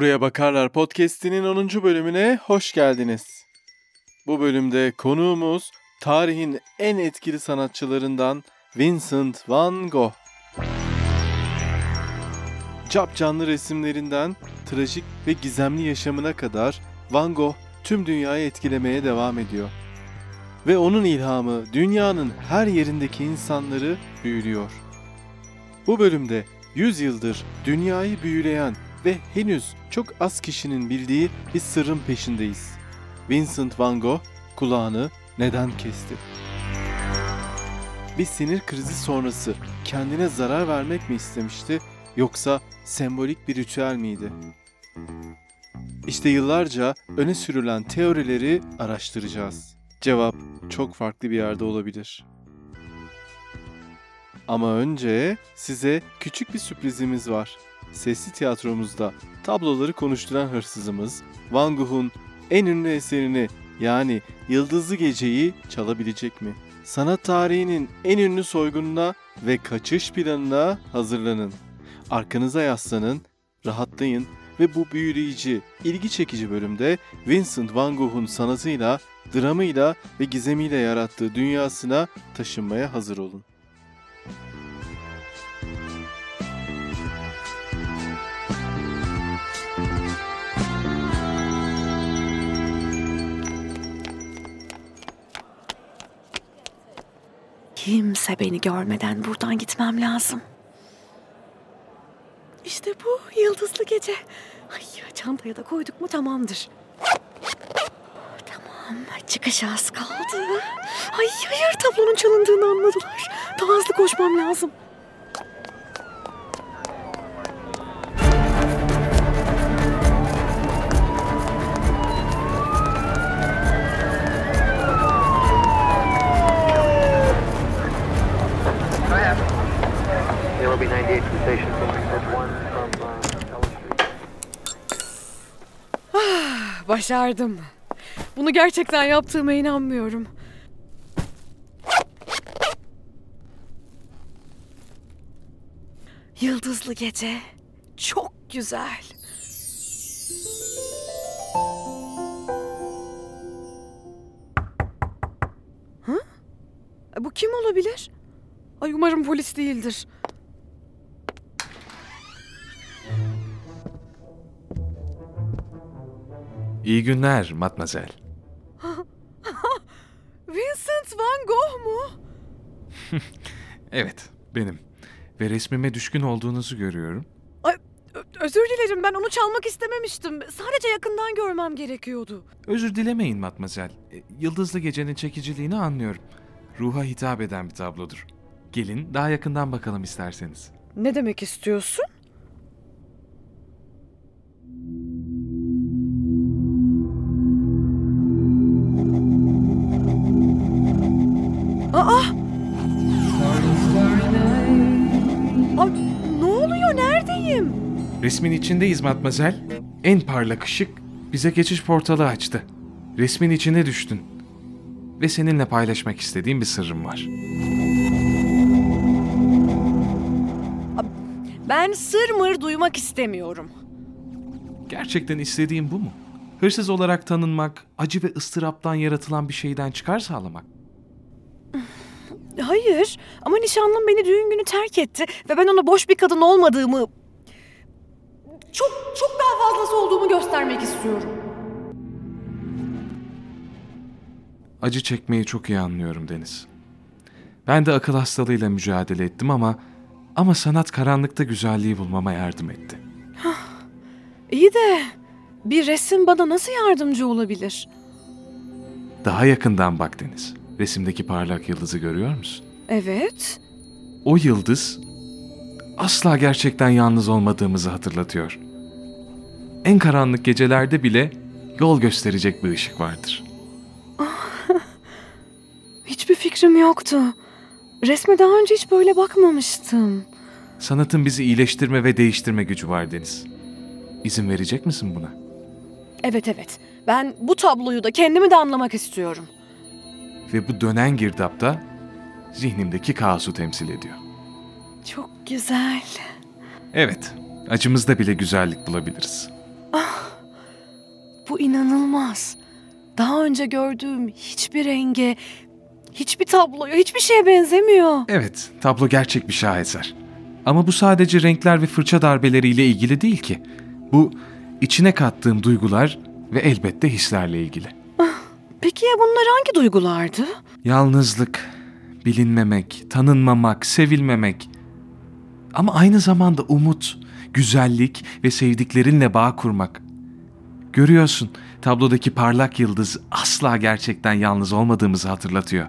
Buraya Bakarlar Podcast'inin 10. bölümüne hoş geldiniz. Bu bölümde konuğumuz tarihin en etkili sanatçılarından Vincent van Gogh. Cap canlı resimlerinden trajik ve gizemli yaşamına kadar Van Gogh tüm dünyayı etkilemeye devam ediyor. Ve onun ilhamı dünyanın her yerindeki insanları büyülüyor. Bu bölümde 100 yıldır dünyayı büyüleyen ve henüz çok az kişinin bildiği bir sırrın peşindeyiz. Vincent van Gogh kulağını neden kesti? Bir sinir krizi sonrası kendine zarar vermek mi istemişti yoksa sembolik bir ritüel miydi? İşte yıllarca öne sürülen teorileri araştıracağız. Cevap çok farklı bir yerde olabilir. Ama önce size küçük bir sürprizimiz var. Sesli tiyatromuzda tabloları konuşturan hırsızımız Van Gogh'un en ünlü eserini yani Yıldızlı Gece'yi çalabilecek mi? Sanat tarihinin en ünlü soygununa ve kaçış planına hazırlanın. Arkanıza yaslanın, rahatlayın ve bu büyüleyici, ilgi çekici bölümde Vincent van Gogh'un sanatıyla, dramıyla ve gizemiyle yarattığı dünyasına taşınmaya hazır olun. Kimse beni görmeden buradan gitmem lazım. İşte bu yıldızlı gece. Ay, çantaya da koyduk mu tamamdır. Tamam, çıkış az kaldı. Ay hayır tablonun çalındığını anladılar. Daha hızlı koşmam lazım. Başardım. Bunu gerçekten yaptığıma inanmıyorum. Yıldızlı gece. Çok güzel. Hı? E, Bu kim olabilir? Ay umarım polis değildir. İyi günler matmazel. Vincent van Gogh mu? Evet, benim. Ve resmime düşkün olduğunuzu görüyorum. Ö- özür dilerim ben onu çalmak istememiştim. Sadece yakından görmem gerekiyordu. Özür dilemeyin matmazel. E, Yıldızlı gecenin çekiciliğini anlıyorum. Ruha hitap eden bir tablodur. Gelin daha yakından bakalım isterseniz. Ne demek istiyorsun? Neredeyim? Resmin içindeyiz matmazel. En parlak ışık bize geçiş portalı açtı. Resmin içine düştün. Ve seninle paylaşmak istediğim bir sırrım var. Ben sır mır duymak istemiyorum. Gerçekten istediğim bu mu? Hırsız olarak tanınmak, acı ve ıstıraptan yaratılan bir şeyden çıkar sağlamak. Hayır ama nişanlım beni düğün günü terk etti ve ben ona boş bir kadın olmadığımı çok çok daha fazlası olduğumu göstermek istiyorum. Acı çekmeyi çok iyi anlıyorum Deniz. Ben de akıl hastalığıyla mücadele ettim ama ama sanat karanlıkta güzelliği bulmama yardım etti. İyi de bir resim bana nasıl yardımcı olabilir? Daha yakından bak Deniz. Resimdeki parlak yıldızı görüyor musun? Evet. O yıldız asla gerçekten yalnız olmadığımızı hatırlatıyor. En karanlık gecelerde bile yol gösterecek bir ışık vardır. Hiçbir fikrim yoktu. Resme daha önce hiç böyle bakmamıştım. Sanatın bizi iyileştirme ve değiştirme gücü var Deniz. İzin verecek misin buna? Evet evet. Ben bu tabloyu da kendimi de anlamak istiyorum. Ve bu dönen girdapta zihnimdeki kaosu temsil ediyor. Çok güzel. Evet, acımızda bile güzellik bulabiliriz. Bu inanılmaz. Daha önce gördüğüm hiçbir renge, hiçbir tabloya, hiçbir şeye benzemiyor. Evet, tablo gerçek bir şaheser. Ama bu sadece renkler ve fırça darbeleriyle ilgili değil ki. Bu içine kattığım duygular ve elbette hislerle ilgili. Peki ya bunlar hangi duygulardı? Yalnızlık, bilinmemek, tanınmamak, sevilmemek. Ama aynı zamanda umut, güzellik ve sevdiklerinle bağ kurmak. Görüyorsun, tablodaki parlak yıldız asla gerçekten yalnız olmadığımızı hatırlatıyor.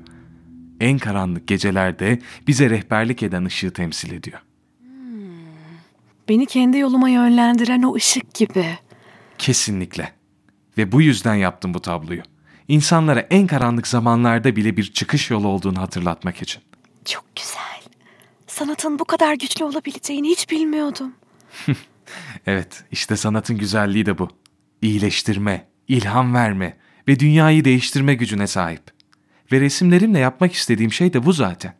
En karanlık gecelerde bize rehberlik eden ışığı temsil ediyor. Beni kendi yoluma yönlendiren o ışık gibi. Kesinlikle. Ve bu yüzden yaptım bu tabloyu. İnsanlara en karanlık zamanlarda bile bir çıkış yolu olduğunu hatırlatmak için. Çok güzel. Sanatın bu kadar güçlü olabileceğini hiç bilmiyordum. Evet, işte sanatın güzelliği de bu. İyileştirme, ilham verme ve dünyayı değiştirme gücüne sahip. Ve resimlerimle yapmak istediğim şey de bu zaten.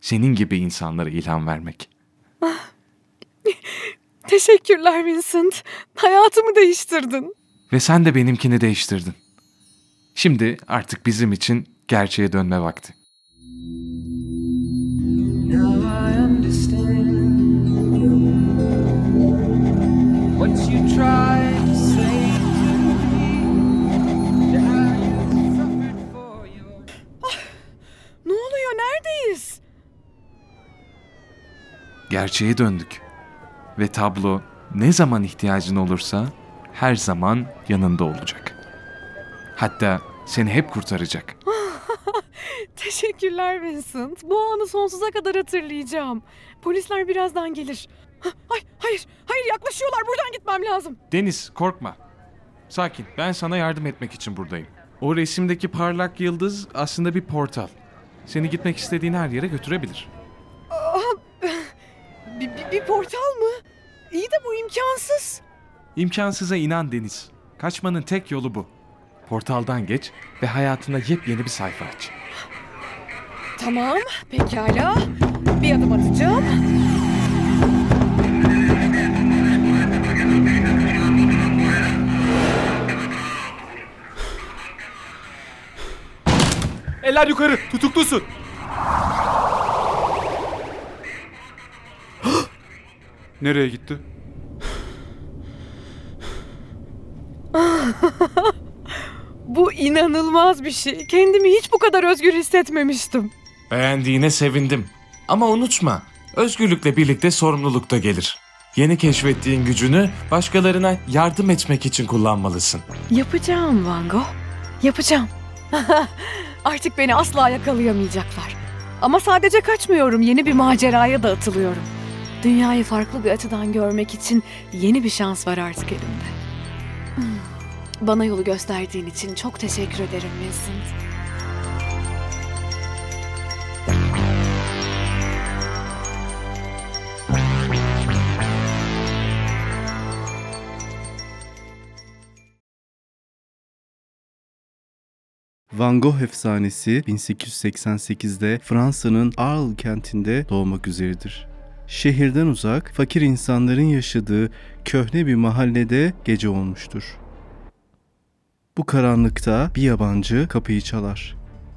Senin gibi insanlara ilham vermek. Teşekkürler Vincent. Hayatımı değiştirdin. Ve sen de benimkini değiştirdin. Şimdi artık bizim için gerçeğe dönme vakti. Now I understand what you tried to say to me. That you suffered for your. Ne oluyor? Neredeyiz? Gerçeğe döndük. Ve tablo ne zaman ihtiyacın olursa her zaman yanında olacak. Hatta seni hep kurtaracak. Teşekkürler Vincent. Bu anı sonsuza kadar hatırlayacağım. Polisler birazdan gelir. Ay, hayır, hayır yaklaşıyorlar. Buradan gitmem lazım. Deniz korkma. Sakin ben sana yardım etmek için buradayım. O resimdeki parlak yıldız aslında bir portal. Seni gitmek istediğin her yere götürebilir. Bir, bir, bir portal mı? İyi de bu imkansız. İmkansıza inan Deniz. Kaçmanın tek yolu bu. Portaldan geç ve hayatına yepyeni bir sayfa aç. Tamam, pekala. Bir adım atacağım. Eller yukarı tutuklusun. Nereye gitti? Bu inanılmaz bir şey. Kendimi hiç bu kadar özgür hissetmemiştim. Beğendiğine sevindim. Ama unutma, özgürlükle birlikte sorumluluk da gelir. Yeni keşfettiğin gücünü başkalarına yardım etmek için kullanmalısın. Yapacağım Van Gogh. Yapacağım. Artık beni asla yakalayamayacaklar. Ama sadece kaçmıyorum. Yeni bir maceraya da atılıyorum. Dünyayı farklı bir açıdan görmek için yeni bir şans var artık elimde. Bana yolu gösterdiğin için çok teşekkür ederim Vincent. Van Gogh efsanesi 1888'de Fransa'nın Arles kentinde doğmak üzeredir. Şehirden uzak, fakir insanların yaşadığı köhne bir mahallede gece olmuştur. Bu karanlıkta bir yabancı kapıyı çalar.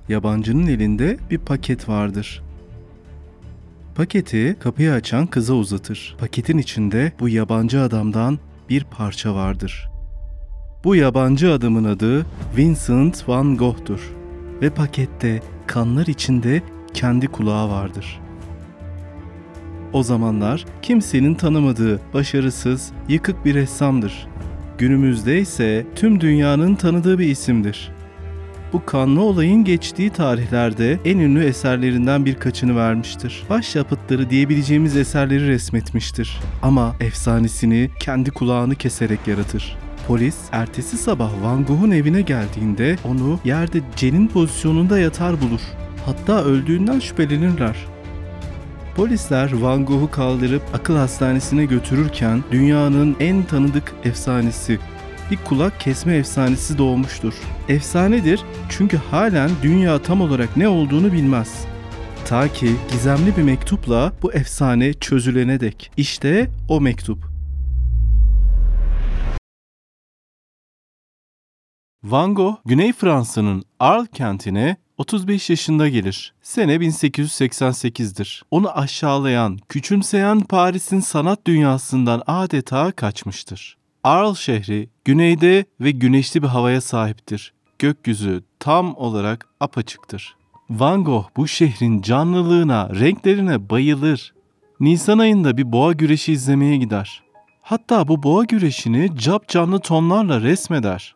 Yabancının elinde bir paket vardır. Paketi kapıyı açan kıza uzatır. Paketin içinde bu yabancı adamdan bir parça vardır. Bu yabancı adamın adı Vincent van Gogh'tur ve pakette kanlar içinde kendi kulağı vardır. O zamanlar kimsenin tanımadığı başarısız, yıkık bir ressamdır. Günümüzde ise tüm dünyanın tanıdığı bir isimdir. Bu kanlı olayın geçtiği tarihlerde en ünlü eserlerinden birkaçını vermiştir. Başyapıtları diyebileceğimiz eserleri resmetmiştir. Ama efsanesini kendi kulağını keserek yaratır. Polis ertesi sabah Van Gogh'un evine geldiğinde onu yerde cenin pozisyonunda yatar bulur. Hatta öldüğünden şüphelenirler. Polisler Van Gogh'u kaldırıp akıl hastanesine götürürken dünyanın en tanıdık efsanesi bir kulak kesme efsanesi doğmuştur. Efsanedir çünkü halen dünya tam olarak ne olduğunu bilmez. Ta ki gizemli bir mektupla bu efsane çözülene dek. İşte o mektup. Van Gogh, Güney Fransa'nın Arles kentine 35 yaşında gelir. Sene 1888'dir. Onu aşağılayan, küçümseyen Paris'in sanat dünyasından adeta kaçmıştır. Arles şehri güneyde ve güneşli bir havaya sahiptir. Gökyüzü tam olarak apaçıktır. Van Gogh bu şehrin canlılığına, renklerine bayılır. Nisan ayında bir boğa güreşi izlemeye gider. Hatta bu boğa güreşini cap canlı tonlarla resmeder.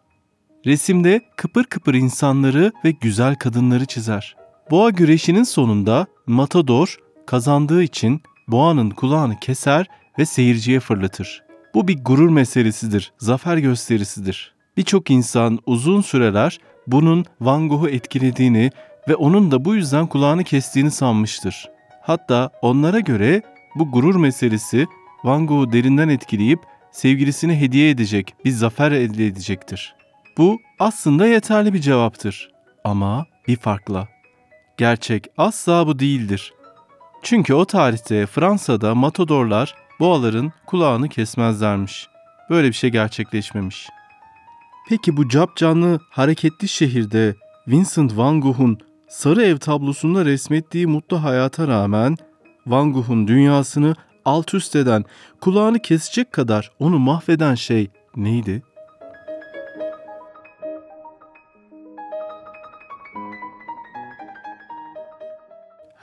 Resimde kıpır kıpır insanları ve güzel kadınları çizer. Boğa güreşinin sonunda Matador kazandığı için boğanın kulağını keser ve seyirciye fırlatır. Bu bir gurur meselesidir, zafer gösterisidir. Birçok insan uzun süreler bunun Van Gogh'u etkilediğini ve onun da bu yüzden kulağını kestiğini sanmıştır. Hatta onlara göre bu gurur meselesi Van Gogh'u derinden etkileyip sevgilisine hediye edecek, bir zafer elde edecektir. Bu aslında yeterli bir cevaptır. Ama bir farkla. Gerçek asla bu değildir. Çünkü o tarihte Fransa'da matadorlar boğaların kulağını kesmezlermiş. Böyle bir şey gerçekleşmemiş. Peki bu cap canlı hareketli şehirde Vincent van Gogh'un Sarı Ev tablosunda resmettiği mutlu hayata rağmen Van Gogh'un dünyasını alt üst eden, kulağını kesecek kadar onu mahveden şey neydi?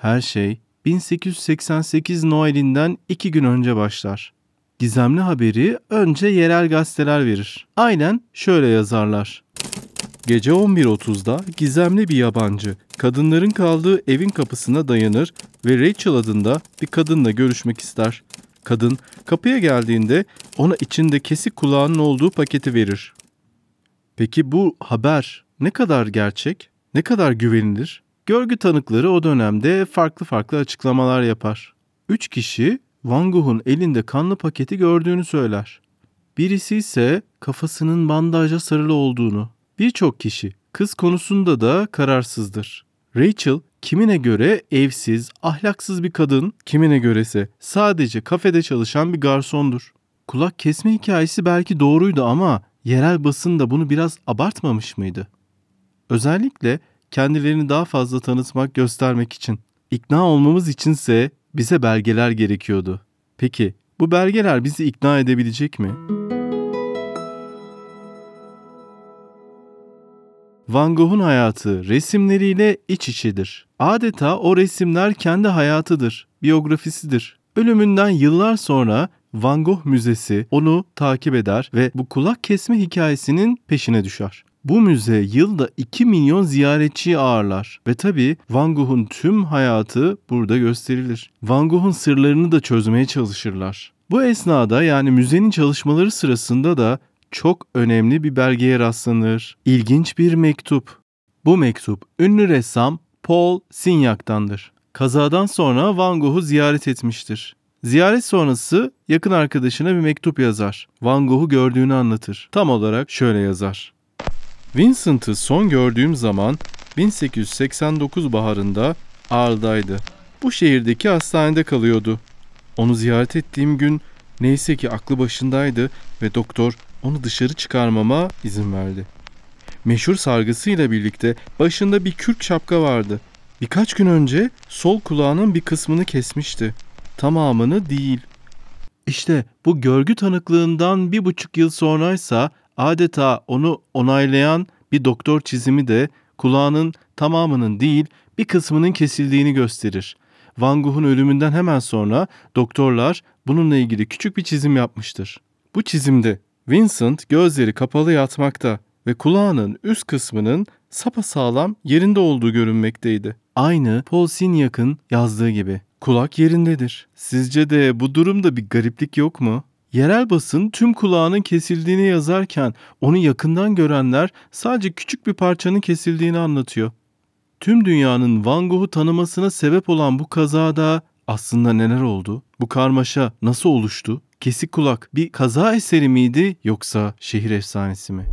Her şey 1888 Noel'inden iki gün önce başlar. Gizemli haberi önce yerel gazeteler verir. Aynen şöyle yazarlar. Gece 11.30'da gizemli bir yabancı kadınların kaldığı evin kapısına dayanır ve Rachel adında bir kadınla görüşmek ister. Kadın kapıya geldiğinde ona içinde kesik kulağının olduğu paketi verir. Peki bu haber ne kadar gerçek, ne kadar güvenilir? Görgü tanıkları o dönemde farklı farklı açıklamalar yapar. Üç kişi Van Gogh'un elinde kanlı paketi gördüğünü söyler. Birisi ise kafasının bandajla sarılı olduğunu. Birçok kişi kız konusunda da kararsızdır. Rachel kimine göre evsiz, ahlaksız bir kadın, kimine görese sadece kafede çalışan bir garsondur. Kulak kesme hikayesi belki doğruydu ama yerel basın da bunu biraz abartmamış mıydı? Özellikle kendilerini daha fazla tanıtmak, göstermek için. İkna olmamız içinse bize belgeler gerekiyordu. Peki bu belgeler bizi ikna edebilecek mi? Van Gogh'un hayatı resimleriyle iç içedir. Adeta o resimler kendi hayatıdır, biyografisidir. Ölümünden yıllar sonra Van Gogh Müzesi onu takip eder ve bu kulak kesme hikayesinin peşine düşer. Bu müze yılda 2 milyon ziyaretçiyi ağırlar ve tabi Van Gogh'un tüm hayatı burada gösterilir. Van Gogh'un sırlarını da çözmeye çalışırlar. Bu esnada yani müzenin çalışmaları sırasında da çok önemli bir belgeye rastlanır. İlginç bir mektup. Bu mektup ünlü ressam Paul Signac'tandır. Kazadan sonra Van Gogh'u ziyaret etmiştir. Ziyaret sonrası yakın arkadaşına bir mektup yazar. Van Gogh'u gördüğünü anlatır. Tam olarak şöyle yazar. Vincent'ı son gördüğüm zaman 1889 baharında Arles'daydı. Bu şehirdeki hastanede kalıyordu. Onu ziyaret ettiğim gün neyse ki aklı başındaydı ve doktor onu dışarı çıkarmama izin verdi. Meşhur sargısıyla birlikte başında bir kürk şapka vardı. Birkaç gün önce sol kulağının bir kısmını kesmişti. Tamamını değil. İşte bu görgü tanıklığından bir buçuk yıl sonraysa adeta onu onaylayan bir doktor çizimi de kulağının tamamının değil bir kısmının kesildiğini gösterir. Van Gogh'un ölümünden hemen sonra doktorlar bununla ilgili küçük bir çizim yapmıştır. Bu çizimde Vincent gözleri kapalı yatmakta ve kulağının üst kısmının sapasağlam yerinde olduğu görünmekteydi. Aynı Paul Signac'ın yazdığı gibi. Kulak yerindedir. Sizce de bu durumda bir gariplik yok mu? Yerel basın tüm kulağının kesildiğini yazarken onu yakından görenler sadece küçük bir parçanın kesildiğini anlatıyor. Tüm dünyanın Van Gogh'u tanımasına sebep olan bu kazada aslında neler oldu? Bu karmaşa nasıl oluştu? Kesik kulak bir kaza eseri miydi yoksa şehir efsanesi mi?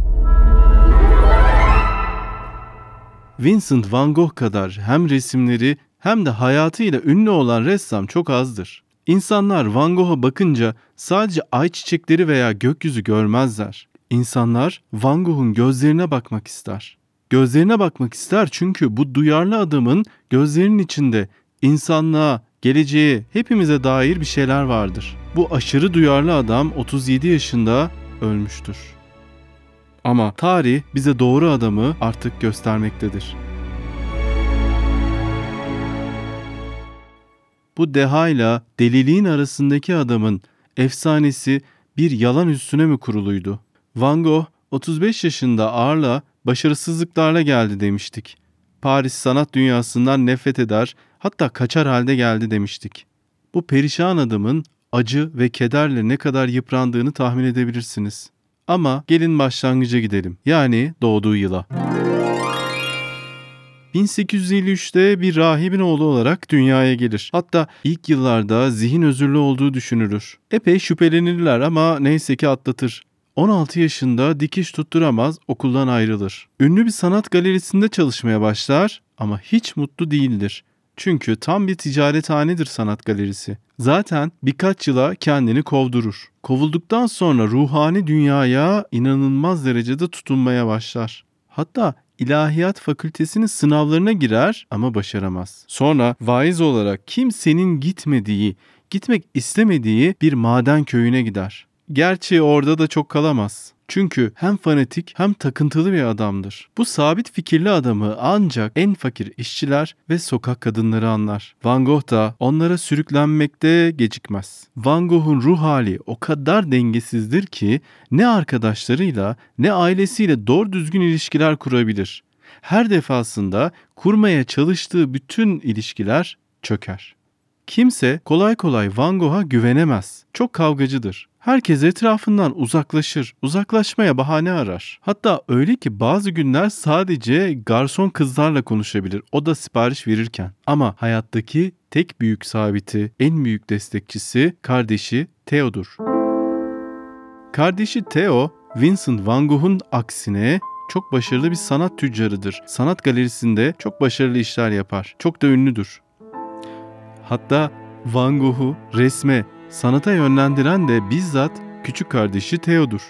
Vincent van Gogh kadar hem resimleri hem de hayatıyla ünlü olan ressam çok azdır. İnsanlar Van Gogh'a bakınca sadece ay çiçekleri veya gökyüzü görmezler. İnsanlar Van Gogh'un gözlerine bakmak ister. Gözlerine bakmak ister çünkü bu duyarlı adamın gözlerinin içinde insanlığa, geleceğe, hepimize dair bir şeyler vardır. Bu aşırı duyarlı adam 37 yaşında ölmüştür. Ama tarih bize doğru adamı artık göstermektedir. Bu dehayla deliliğin arasındaki adamın efsanesi bir yalan üstüne mi kuruluydu? Van Gogh 35 yaşında ağırla başarısızlıklarla geldi demiştik. Paris sanat dünyasından nefret eder, hatta kaçar halde geldi demiştik. Bu perişan adamın acı ve kederle ne kadar yıprandığını tahmin edebilirsiniz. Ama gelin başlangıca gidelim. Yani doğduğu yıla. 1853'te bir rahibin oğlu olarak dünyaya gelir. Hatta ilk yıllarda zihin özürlü olduğu düşünülür. Epey şüphelenirler ama neyse ki atlatır. 16 yaşında dikiş tutturamaz, okuldan ayrılır. Ünlü bir sanat galerisinde çalışmaya başlar ama hiç mutlu değildir. Çünkü tam bir ticarethanedir sanat galerisi. Zaten birkaç yıla kendini kovdurur. Kovulduktan sonra ruhani dünyaya inanılmaz derecede tutunmaya başlar. Hatta ilahiyat fakültesinin sınavlarına girer ama başaramaz. Sonra vaiz olarak kimsenin gitmediği, gitmek istemediği bir maden köyüne gider. Gerçi orada da çok kalamaz. Çünkü hem fanatik hem takıntılı bir adamdır. Bu sabit fikirli adamı ancak en fakir işçiler ve sokak kadınları anlar. Van Gogh da onlara sürüklenmekte gecikmez. Van Gogh'un ruh hali o kadar dengesizdir ki ne arkadaşlarıyla ne ailesiyle doğru düzgün ilişkiler kurabilir. Her defasında kurmaya çalıştığı bütün ilişkiler çöker. Kimse kolay kolay Van Gogh'a güvenemez. Çok kavgacıdır. Herkes etrafından uzaklaşır, uzaklaşmaya bahane arar. Hatta öyle ki bazı günler sadece garson kızlarla konuşabilir. O da sipariş verirken. Ama hayattaki tek büyük sabiti, en büyük destekçisi kardeşi Theo'dur. Kardeşi Theo, Vincent van Gogh'un aksine çok başarılı bir sanat tüccarıdır. Sanat galerisinde çok başarılı işler yapar. Çok da ünlüdür. Hatta Van Gogh'u resme, sanata yönlendiren de bizzat küçük kardeşi Theo'dur.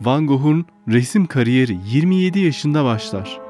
Van Gogh'un resim kariyeri 27 yaşında başlar.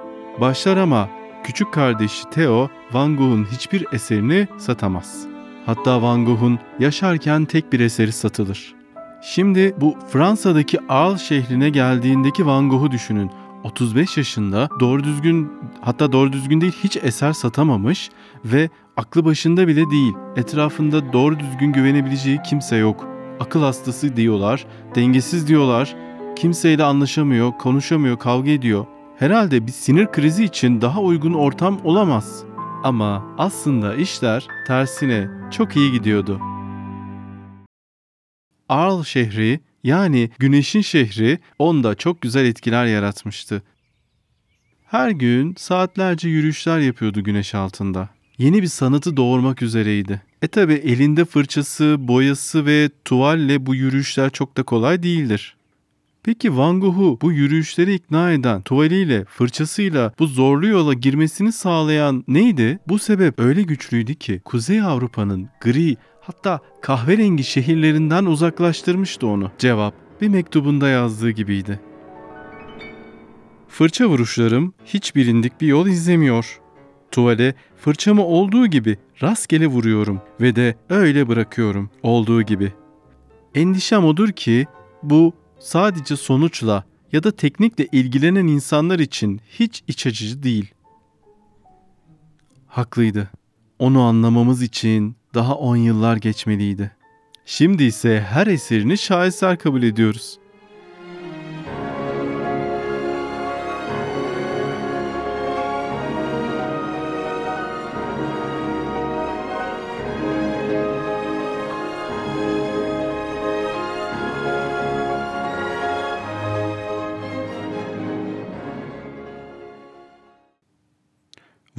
Başlar ama küçük kardeşi Theo Van Gogh'un hiçbir eserini satamaz. Hatta Van Gogh'un yaşarken tek bir eseri satılır. Şimdi bu Fransa'daki Arles şehrine geldiğindeki Van Gogh'u düşünün. 35 yaşında doğru düzgün hatta doğru düzgün değil hiç eser satamamış ve aklı başında bile değil. Etrafında doğru düzgün güvenebileceği kimse yok. Akıl hastası diyorlar, dengesiz diyorlar. Kimseyle anlaşamıyor, konuşamıyor, kavga ediyor. Herhalde bir sinir krizi için daha uygun ortam olamaz. Ama aslında işler tersine çok iyi gidiyordu. Arles şehri yani güneşin şehri onda çok güzel etkiler yaratmıştı. Her gün saatlerce yürüyüşler yapıyordu güneş altında. Yeni bir sanatı doğurmak üzereydi. E tabi elinde fırçası, boyası ve tuvalle bu yürüyüşler çok da kolay değildir. Peki Van Gogh'u bu yürüyüşlere ikna eden, tuvaliyle, fırçasıyla bu zorlu yola girmesini sağlayan neydi? Bu sebep öyle güçlüydü ki Kuzey Avrupa'nın gri hatta kahverengi şehirlerinden uzaklaştırmıştı onu. Cevap bir mektubunda yazdığı gibiydi. Fırça vuruşlarım hiç bilindik bir yol izlemiyor. Tuvale fırçamı olduğu gibi rastgele vuruyorum ve de öyle bırakıyorum olduğu gibi. Endişem odur ki bu sadece sonuçla ya da teknikle ilgilenen insanlar için hiç iç açıcı değil. Haklıydı. Onu anlamamız için daha 10 yıllar geçmeliydi. Şimdi ise her eserini şaheser kabul ediyoruz.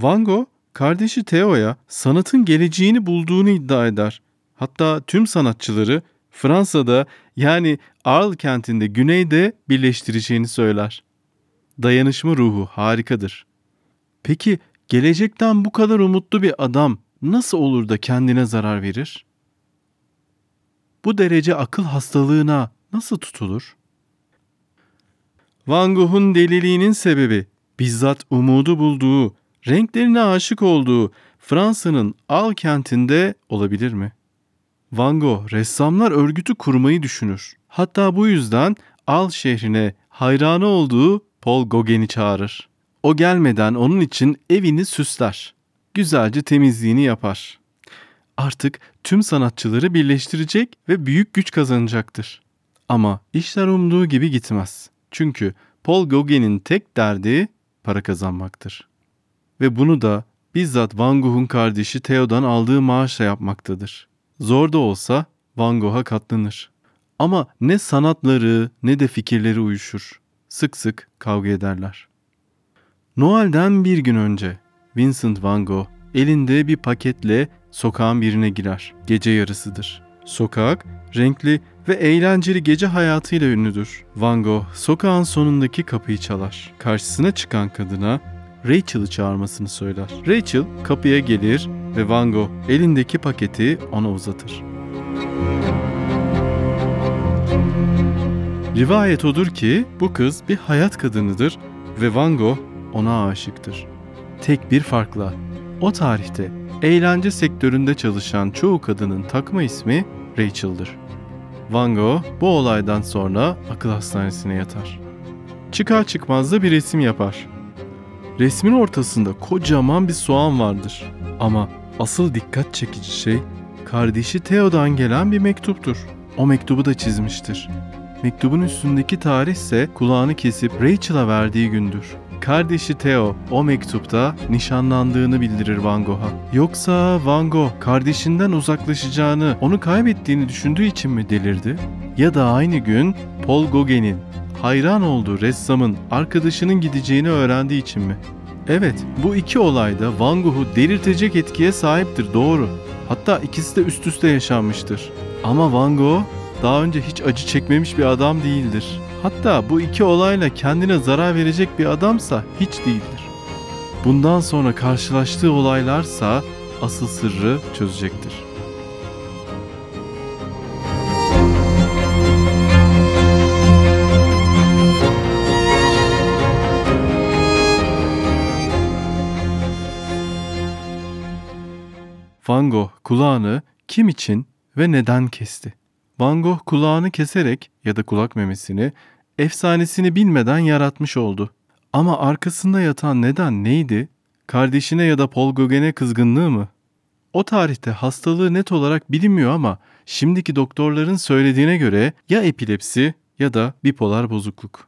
Van Gogh kardeşi Theo'ya sanatın geleceğini bulduğunu iddia eder. Hatta tüm sanatçıları Fransa'da yani Arles kentinde güneyde birleştireceğini söyler. Dayanışma ruhu harikadır. Peki gelecekten bu kadar umutlu bir adam nasıl olur da kendine zarar verir? Bu derece akıl hastalığına nasıl tutulur? Van Gogh'un deliliğinin sebebi bizzat umudu bulduğu, renklerine aşık olduğu Fransa'nın Al kentinde olabilir mi? Van Gogh ressamlar örgütü kurmayı düşünür. Hatta bu yüzden Al şehrine hayranı olduğu Paul Gauguin'i çağırır. O gelmeden onun için evini süsler. Güzelce temizliğini yapar. Artık tüm sanatçıları birleştirecek ve büyük güç kazanacaktır. Ama işler umduğu gibi gitmez. Çünkü Paul Gauguin'in tek derdi para kazanmaktır. Ve bunu da bizzat Van Gogh'un kardeşi Theo'dan aldığı maaşla yapmaktadır. Zor da olsa Van Gogh'a katlanır. Ama ne sanatları ne de fikirleri uyuşur. Sık sık kavga ederler. Noel'den bir gün önce Vincent Van Gogh elinde bir paketle sokağın birine girer. Gece yarısıdır. Sokak renkli ve eğlenceli gece hayatıyla ünlüdür. Van Gogh sokağın sonundaki kapıyı çalar. Karşısına çıkan kadına Rachel'ı çağırmasını söyler. Rachel kapıya gelir ve Van Gogh elindeki paketi ona uzatır. Rivayet odur ki bu kız bir hayat kadınıdır ve Van Gogh ona aşıktır. Tek bir farkla o tarihte eğlence sektöründe çalışan çoğu kadının takma ismi Rachel'dır. Van Gogh bu olaydan sonra akıl hastanesine yatar. Çıkar çıkmaz da bir resim yapar. Resmin ortasında kocaman bir soğan vardır. Ama asıl dikkat çekici şey kardeşi Theo'dan gelen bir mektuptur. O mektubu da çizmiştir. Mektubun üstündeki tarih ise kulağını kesip Rachel'a verdiği gündür. Kardeşi Theo o mektupta nişanlandığını bildirir Van Gogh'a. Yoksa Van Gogh kardeşinden uzaklaşacağını, onu kaybettiğini düşündüğü için mi delirdi? Ya da aynı gün Paul Gauguin'in hayran olduğu ressamın arkadaşının gideceğini öğrendiği için mi? Evet, bu iki olay da Van Gogh'u delirtecek etkiye sahiptir doğru. Hatta ikisi de üst üste yaşanmıştır. Ama Van Gogh daha önce hiç acı çekmemiş bir adam değildir. Hatta bu iki olayla kendine zarar verecek bir adamsa hiç değildir. Bundan sonra karşılaştığı olaylarsa asıl sırrı çözecektir. Kulağını kim için ve neden kesti? Van Gogh kulağını keserek ya da kulak memesini efsanesini bilmeden yaratmış oldu. Ama arkasında yatan neden neydi? Kardeşine ya da Paul Gauguin'e kızgınlığı mı? O tarihte hastalığı net olarak bilinmiyor ama şimdiki doktorların söylediğine göre ya epilepsi ya da bipolar bozukluk.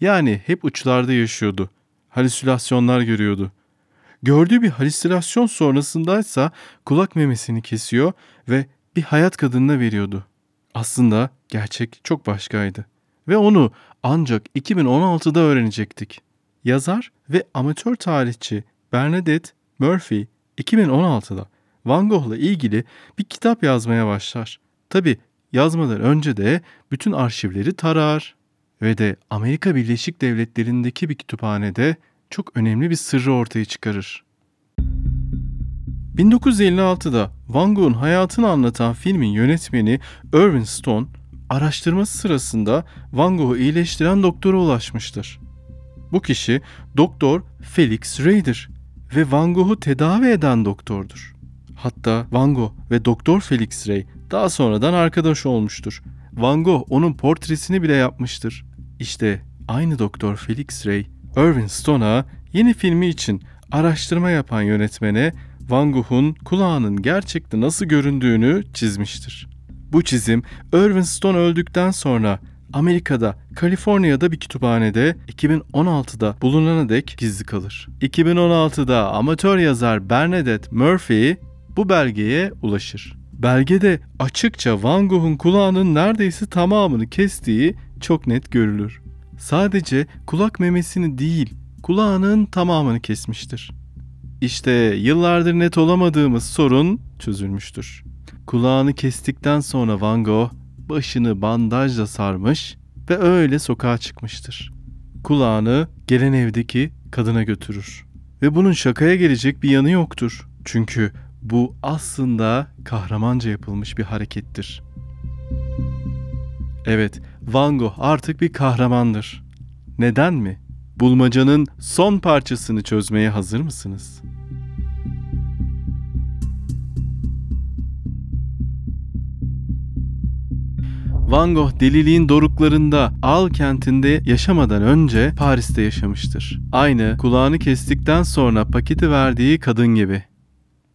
Yani hep uçlarda yaşıyordu. Halüsinasyonlar görüyordu. Gördüğü bir halüsinasyon sonrasındaysa kulak memesini kesiyor ve bir hayat kadınına veriyordu. Aslında gerçek çok başkaydı. Ve onu ancak 2016'da öğrenecektik. Yazar ve amatör tarihçi Bernadette Murphy 2016'da Van Gogh'la ilgili bir kitap yazmaya başlar. Tabi yazmadan önce de bütün arşivleri tarar ve de Amerika Birleşik Devletleri'ndeki bir kütüphanede çok önemli bir sırrı ortaya çıkarır. 1956'da Van Gogh'un hayatını anlatan filmin yönetmeni Irving Stone, araştırması sırasında Van Gogh'u iyileştiren doktora ulaşmıştır. Bu kişi Doktor Felix Ray'dir ve Van Gogh'u tedavi eden doktordur. Hatta Van Gogh ve Doktor Felix Ray daha sonradan arkadaş olmuştur. Van Gogh onun portresini bile yapmıştır. İşte aynı Doktor Felix Ray, Irving Stone'a yeni filmi için araştırma yapan yönetmene Van Gogh'un kulağının gerçekte nasıl göründüğünü çizmiştir. Bu çizim Irving Stone öldükten sonra Amerika'da, Kaliforniya'da bir kütüphanede 2016'da bulunana dek gizli kalır. 2016'da amatör yazar Bernadette Murphy bu belgeye ulaşır. Belgede açıkça Van Gogh'un kulağının neredeyse tamamını kestiği çok net görülür. Sadece kulak memesini değil, kulağının tamamını kesmiştir. İşte yıllardır net olamadığımız sorun çözülmüştür. Kulağını kestikten sonra Van Gogh başını bandajla sarmış ve öyle sokağa çıkmıştır. Kulağını gelen evdeki kadına götürür. Ve bunun şakaya gelecek bir yanı yoktur. Çünkü bu aslında kahramanca yapılmış bir harekettir. Evet, Van Gogh artık bir kahramandır. Neden mi? Bulmacanın son parçasını çözmeye hazır mısınız? Van Gogh deliliğin doruklarında Al kentinde yaşamadan önce Paris'te yaşamıştır. Aynı kulağını kestikten sonra paketi verdiği kadın gibi.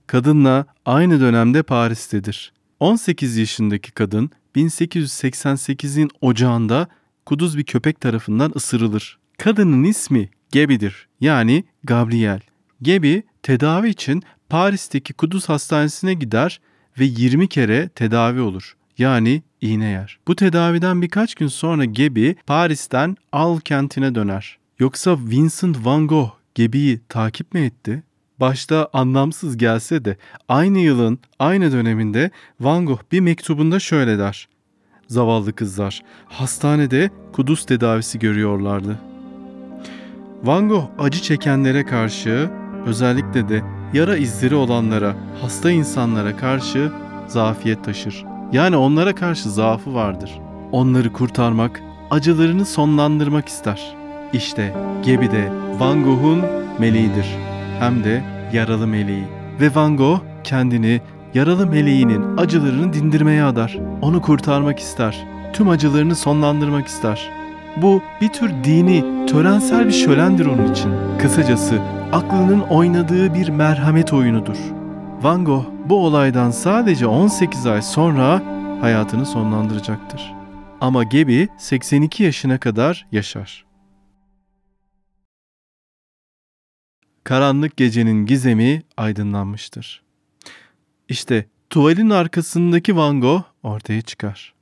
Kadınla aynı dönemde Paris'tedir. 18 yaşındaki kadın 1888'in ocağında kuduz bir köpek tarafından ısırılır. Kadının ismi Gebi'dir yani Gabriel. Gebi tedavi için Paris'teki kuduz hastanesine gider ve 20 kere tedavi olur. Yani iğne yer. Bu tedaviden birkaç gün sonra Gebi Paris'ten Al kentine döner. Yoksa Vincent van Gogh Gebi'yi takip mi etti? Başta anlamsız gelse de aynı yılın aynı döneminde Van Gogh bir mektubunda şöyle der. Zavallı kızlar hastanede kuduz tedavisi görüyorlardı. Van Gogh acı çekenlere karşı özellikle de yara izleri olanlara, hasta insanlara karşı zafiyet taşır. Yani onlara karşı zaafı vardır. Onları kurtarmak, acılarını sonlandırmak ister. İşte Gebi de Van Gogh'un meleğidir. Hem de yaralı meleği. Ve Van Gogh kendini yaralı meleğinin acılarını dindirmeye adar. Onu kurtarmak ister. Tüm acılarını sonlandırmak ister. Bu bir tür dini, törensel bir şölendir onun için. Kısacası aklının oynadığı bir merhamet oyunudur. Van Gogh bu olaydan sadece 18 ay sonra hayatını sonlandıracaktır. Ama Gebi 82 yaşına kadar yaşar. Karanlık gecenin gizemi aydınlanmıştır. İşte tuvalin arkasındaki Van Gogh ortaya çıkar.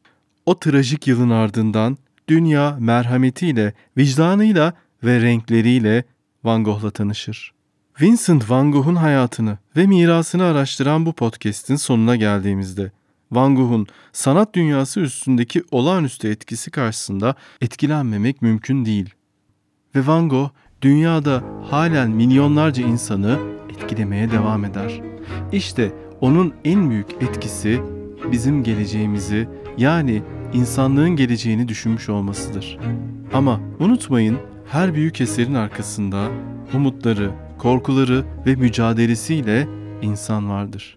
O trajik yılın ardından dünya merhametiyle, vicdanıyla ve renkleriyle Van Gogh'la tanışır. Vincent Van Gogh'un hayatını ve mirasını araştıran bu podcast'in sonuna geldiğimizde Van Gogh'un sanat dünyası üstündeki olağanüstü etkisi karşısında etkilenmemek mümkün değil. Ve Van Gogh dünyada halen milyonlarca insanı etkilemeye devam eder. İşte onun en büyük etkisi bizim geleceğimizi yani insanlığın geleceğini düşünmüş olmasıdır. Ama unutmayın her büyük eserin arkasında umutları, korkuları ve mücadelesiyle insan vardır.